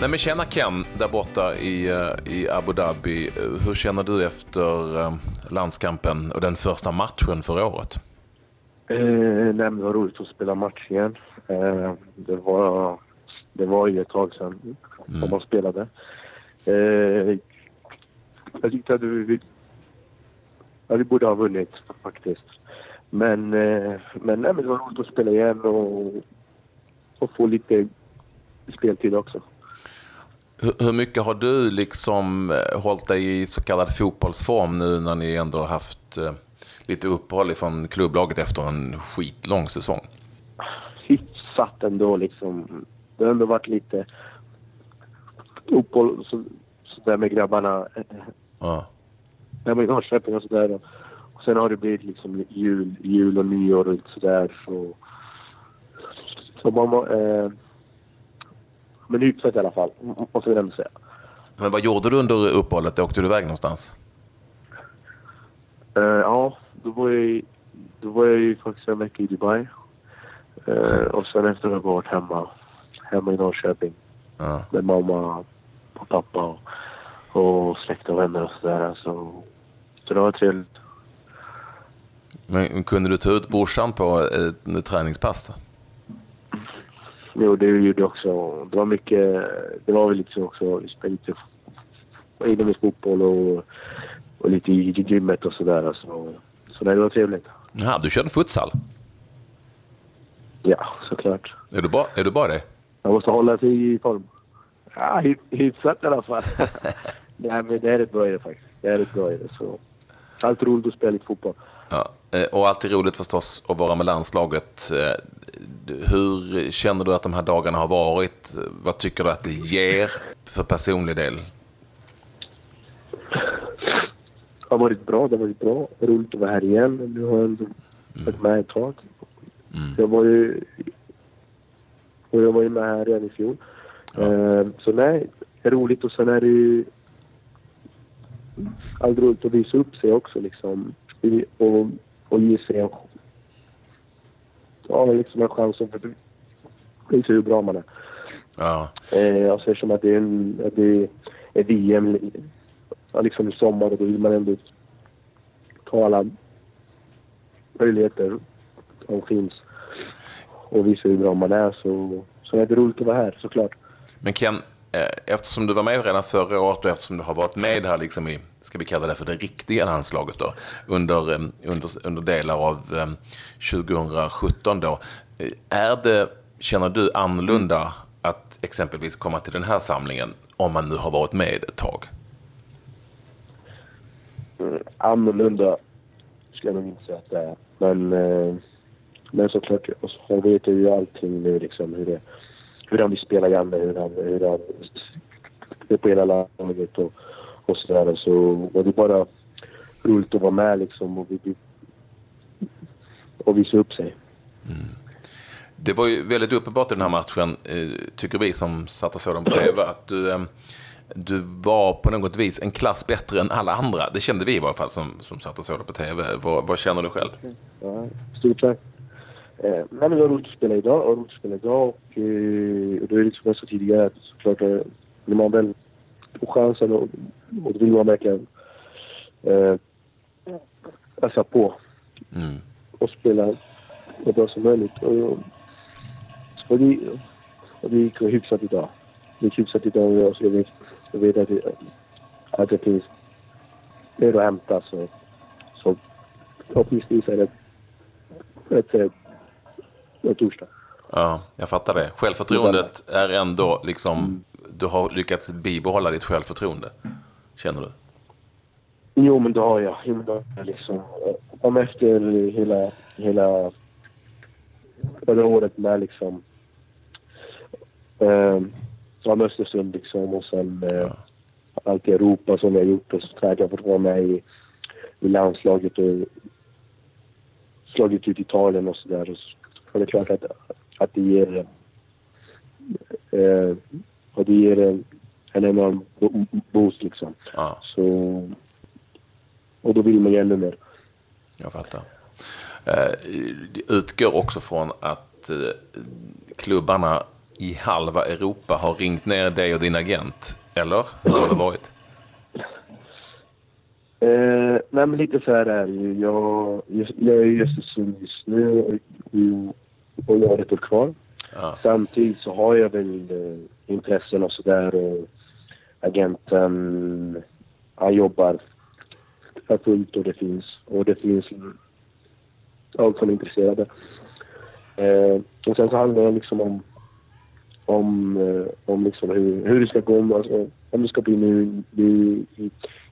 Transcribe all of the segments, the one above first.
Nej, men tjena Ken, där borta i, eh, i Abu Dhabi. Hur känner du efter eh, landskampen och den första matchen för året? Eh, nej, men det var roligt att spela match igen. Eh, det, var, det var ju ett tag sedan mm. som man spelade. Eh, jag tyckte att vi, ja, vi borde ha vunnit faktiskt. Men, eh, men, nej, men det var roligt att spela igen och, och få lite speltid också. Hur, mycket har du liksom eh, hållit dig i så kallad fotbollsform nu när ni ändå har haft eh, lite uppehåll från klubblaget efter en skitlång säsong? Hyfsat ändå liksom. Det har ändå varit lite uppehåll så, så där med grabbarna. Ja. Ja, men Norrköping och sådär. Och sen har det blivit liksom jul, jul och nyår och sådär. Så, så man, eh, men hyfsat i alla fall, måste vi ändå säga. Men vad gjorde du under uppehållet? Åkte du iväg någonstans? Uh, ja, då var, jag, då var jag ju faktiskt en vecka i Dubai. Uh, och sen efter har jag varit hemma, hemma i Norrköping. Uh. Med mamma och pappa och, och släkt och vänner och sådär. Så, så det var trevligt. Men kunde du ta ut brorsan på ett, träningspass då? Jo, det gjorde också. Det var mycket... Det var väl liksom också... Vi spelade lite inomhusfotboll och, och lite i gymmet och sådär. Så, så det var trevligt. Ja, du körde futsal? Ja, såklart. Är du bra, är du bra det? Man måste hålla sig i form. Ja, hyfsat i alla fall. Nej, men det är rätt bra i det faktiskt. Det är rätt bra i det. Så. Allt roligt att spela lite fotboll. Ja, och alltid roligt förstås att vara med landslaget. Eh, hur känner du att de här dagarna har varit? Vad tycker du att det ger för personlig del? Det har varit bra. Det har varit bra. Roligt att vara här igen. Nu har jag ändå varit med ett tag. Mm. Jag var ju... Och jag var ju med här redan i fjol. Ja. Uh, så nej, det är roligt och sen är det ju aldrig roligt att visa upp sig också liksom. Och, och ge sig en ja, liksom en chans att visa hur bra man är. Ja. Eh, och så som att det är, en, att det är VM liksom i sommar och då vill man ändå ta alla möjligheter som finns och visa hur bra man är. Så, så är det roligt att vara här såklart. Men Ken, Eh, eftersom du var med redan förra året och eftersom du har varit med här liksom i, ska vi kalla det för det riktiga landslaget då, under, eh, under, under delar av eh, 2017 då. Är det, känner du annorlunda att exempelvis komma till den här samlingen om man nu har varit med ett tag? Annorlunda skulle jag nog inte säga att det är. Men, men såklart, alltså, jag vet ju allting nu liksom hur det hur han vill spela Janne, hur han, hur han är på hela laget och, och sådär. Så och det bara roligt att vara med liksom och, och visa upp sig. Mm. Det var ju väldigt uppenbart i den här matchen, eh, tycker vi som satt och såg den på tv, att du, eh, du var på något vis en klass bättre än alla andra. Det kände vi i varje fall som, som satt och såg det på tv. Vad, vad känner du själv? Ja, stort tack. Eh, nej, men det var roligt att spela idag och roligt att spela idag och, eh, och det är liksom jag sa tidigare att såklart eh, när man väl får chansen och, och då vill man verkligen eh, ösa på mm. och spela så bra som möjligt. Och, och, det, och det gick hyfsat idag. Det gick hyfsat idag och jag, vet, jag vet att det, att det finns mer att hämta så, så förhoppningsvis är det ett torsdag. Ja, jag fattar det. Självförtroendet är ändå liksom, mm. du har lyckats bibehålla ditt självförtroende, känner du? Jo, men det har jag. Jo, men det har jag liksom. Om efter hela, hela förra året med liksom eh, som Östersund liksom och sen eh, ja. allt i Europa som jag gjort och så att jag fått vara med i, i landslaget och slagit ut Italien och sådär. Och det är klart att, att det ger, eh, och det ger en, en enorm boost liksom. Ja. Så, och då vill man ju ännu mer. Jag fattar. Eh, det utgår också från att eh, klubbarna i halva Europa har ringt ner dig och din agent. Eller? Hur har det varit? Eh, nej, men lite så här är det ju. Jag, jag är i Östersund just nu och, jag har ett år kvar. Ja. Samtidigt så har jag väl eh, intressen och sådär och agenten, han jobbar för fullt och det finns, och det finns allt som är intresserade. Eh, och sen så handlar det liksom om, om, eh, om liksom hur, hur det ska gå, alltså, om det ska bli nu, nu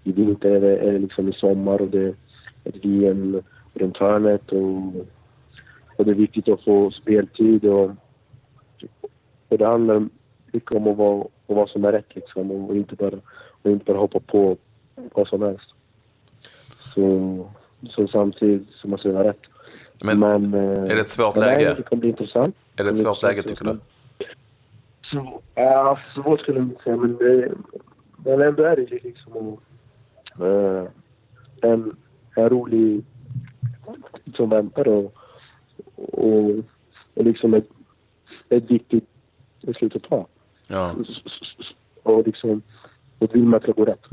i, vinter eller, eller liksom i sommar och det är ett VM runt hörnet och, och det är viktigt att få speltid och, och det handlar mycket om att vara, vara som är rätt liksom och inte bara, och inte bara hoppa på vad som helst. Så, så samtidigt så måste det vara rätt. Men, Men är det ett svårt läge? Det kommer bli intressant. Är det ett Det svårt läge tycker du? Så, ja, svårt skulle jag inte säga, men, det, men ändå är det liksom uh, en, en rolig som väntar och, och, och liksom ett, ett viktigt beslut att ta. Ja. Och liksom, och vill man att det ska gå rätt.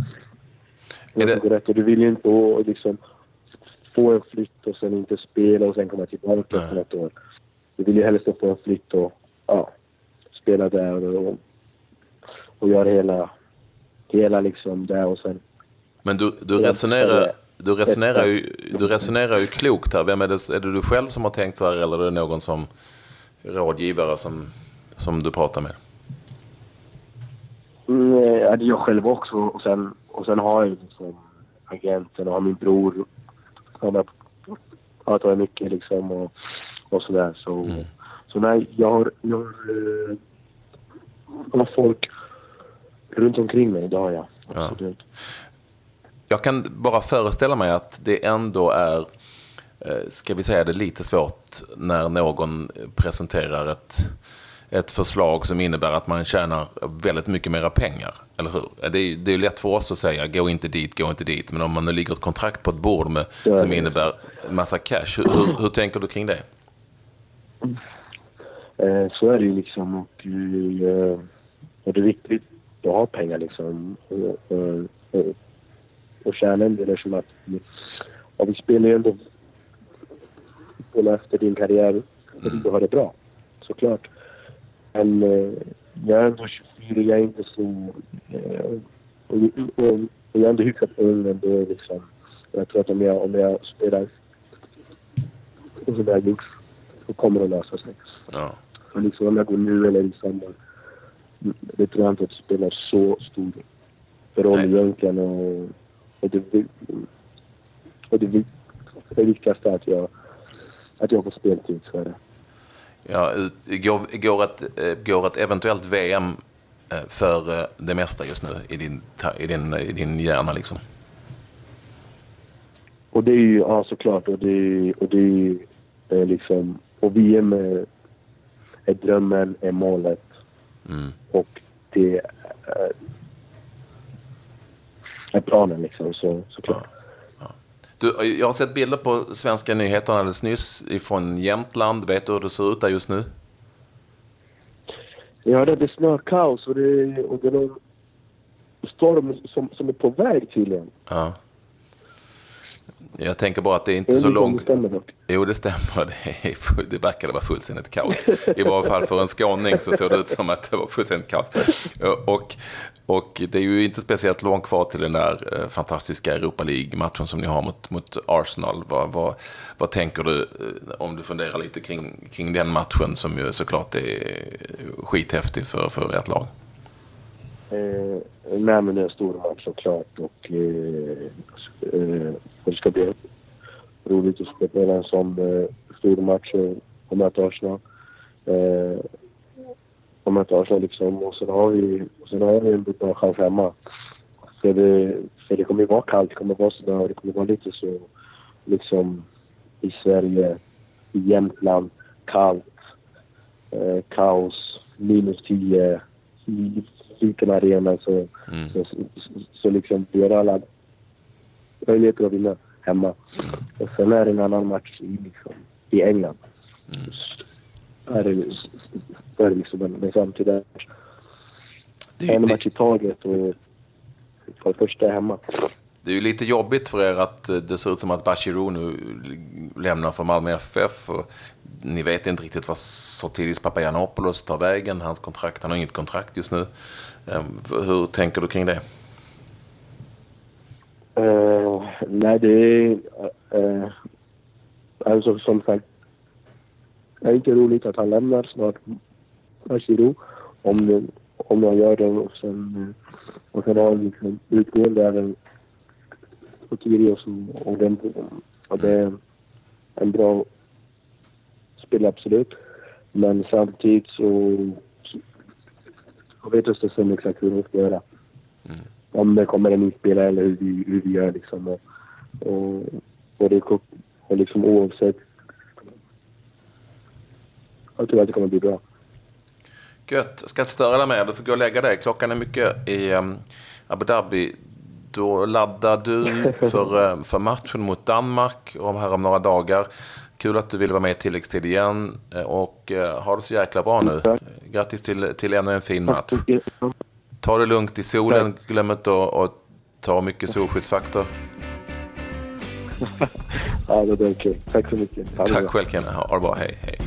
Är det- Det... Gå rätt. Och du vill ju inte och liksom få en flytt och sen inte spela och sen komma tillbaka efter ett år. Du vill ju helst få en flytt och ja, spela där och, och göra hela, hela liksom där och sen Men du, du, resonerar, du, resonerar ju, du resonerar ju klokt här. Vem är, det, är det du själv som har tänkt så här eller är det någon som rådgivare som, som du pratar med? Mm, ja, det är jag själv också. Och sen, och sen har jag liksom agenten och har min bror. Han har pratat med mycket liksom och, och sådär. Så, Mm. så nej, jag har, jag har, eh, jag har folk runt omkring mig. Det har jag. Ja. Jag kan bara föreställa mig att det ändå är, eh, ska vi säga det, lite svårt när någon presenterar ett, ett förslag som innebär att man tjänar väldigt mycket mera pengar. Eller hur? Det är, det är lätt för oss att säga gå inte dit, gå inte dit. Men om man nu ligger ett kontrakt på ett bord med, Ja, som innebär massa cash, hur, hur, hur tänker du kring det? Eh, så är det ju liksom. Och, eh, och det är viktigt att ha pengar liksom. Och, och, och, och tjäna en del eftersom att vi, ja, vi spelar ju ändå fotboll efter din karriär. Och du har det bra, såklart. Men eh, jag är ändå 24, jag är inte så... Eh, och, och, och jag är ändå hyfsat ung ändå liksom. Jag tror att om jag, om jag spelar och som jag har gjort så kommer det lösa sig. Ja. Men liksom om jag går nu eller i sommar. Det tror jag inte att det spelar så stor roll Nej. egentligen. Och, och, det, och det, det viktigaste är att jag, att jag får speltid. Så är det. Ja, går, går, ett, eh, går ett eventuellt VM eh, för eh, det mesta just nu i din, i din, i din hjärna liksom? Och det är ju, ja såklart. Och det, och det är liksom, och VM är, är drömmen, är målet. Mm. Och det är planen liksom, så, såklart. Du, jag har sett bilder på svenska nyheter alldeles nyss ifrån Jämtland. Vet du hur det ser ut där just nu? Ja, det är snökaos och det, och det är någon storm som, som är på väg tydligen. Ja. Jag tänker bara att det är inte så vet inte om långt. det. Jo, det stämmer. Det, är, det verkade vara fullständigt kaos. I varje fall för en skåning så såg det ut som att det var fullständigt kaos. Och, och det är ju inte speciellt långt kvar till den där eh, fantastiska Europa League-matchen som ni har mot, mot Arsenal. Vad, vad, vad tänker du eh, om du funderar lite kring, kring den matchen som ju såklart är skithäftig för, för ert lag? Eh, nej, men det är en stor match såklart och eh, eh, det ska bli roligt att spela en sån eh, stor match och, och möta Arsenal. Eh, och möta Arsenal liksom och sen har vi, sen har vi en bra chans hemma. För det, för det kommer ju vara kallt, det kommer vara snö och det kommer vara lite så liksom i Sverige, i Jämtland, kallt, eh, kaos, minus 10, liten arena så, Mm. så, så, så liksom vi har alla möjligheter att vinna hemma. Och sen är det en annan match i, liksom, i England. Mm. Är det, då är det liksom en, en framtid där. Det är, En ju- match i taget och för det första hemma. det är ju lite jobbigt för er att eh, det ser ut som att Bachirou nu lämnar för Malmö FF. Ni vet inte riktigt vad Sotiris Papagiannopoulos tar vägen. Hans kontrakt, han har inget kontrakt just nu. Ehm, hur tänker du kring det? Uh, nej, det är... Uh, alltså som sagt, det är inte roligt att han lämnar snart Bashiro. Om, det- om han gör det och sen, och sen har han liksom utgående även på Kyrgios och, och, den, och det är en bra spelare absolut. Men samtidigt så, jag vet inte sen exakt hur de ska göra om det kommer en ny spelare eller hur vi, hur vi gör liksom. Och, och, och, det, och liksom oavsett. Jag tror att det kommer bli bra. Gött. Jag ska inte störa dig mer. Du får gå och lägga dig. Klockan är mycket i um, Abu Dhabi. Då laddar du för, eh, för matchen mot Danmark om här om några dagar. Kul att du ville vara med i tilläggstid igen. Eh, Och eh, ha det så jäkla bra nu. Tack. Grattis till, till ännu en fin match. Ta det lugnt i solen. Glöm inte att, att ta mycket solskyddsfaktor. Ja, det är okej. Tack så mycket. Tack själv Kenny. Ha det bra. Hej, hej.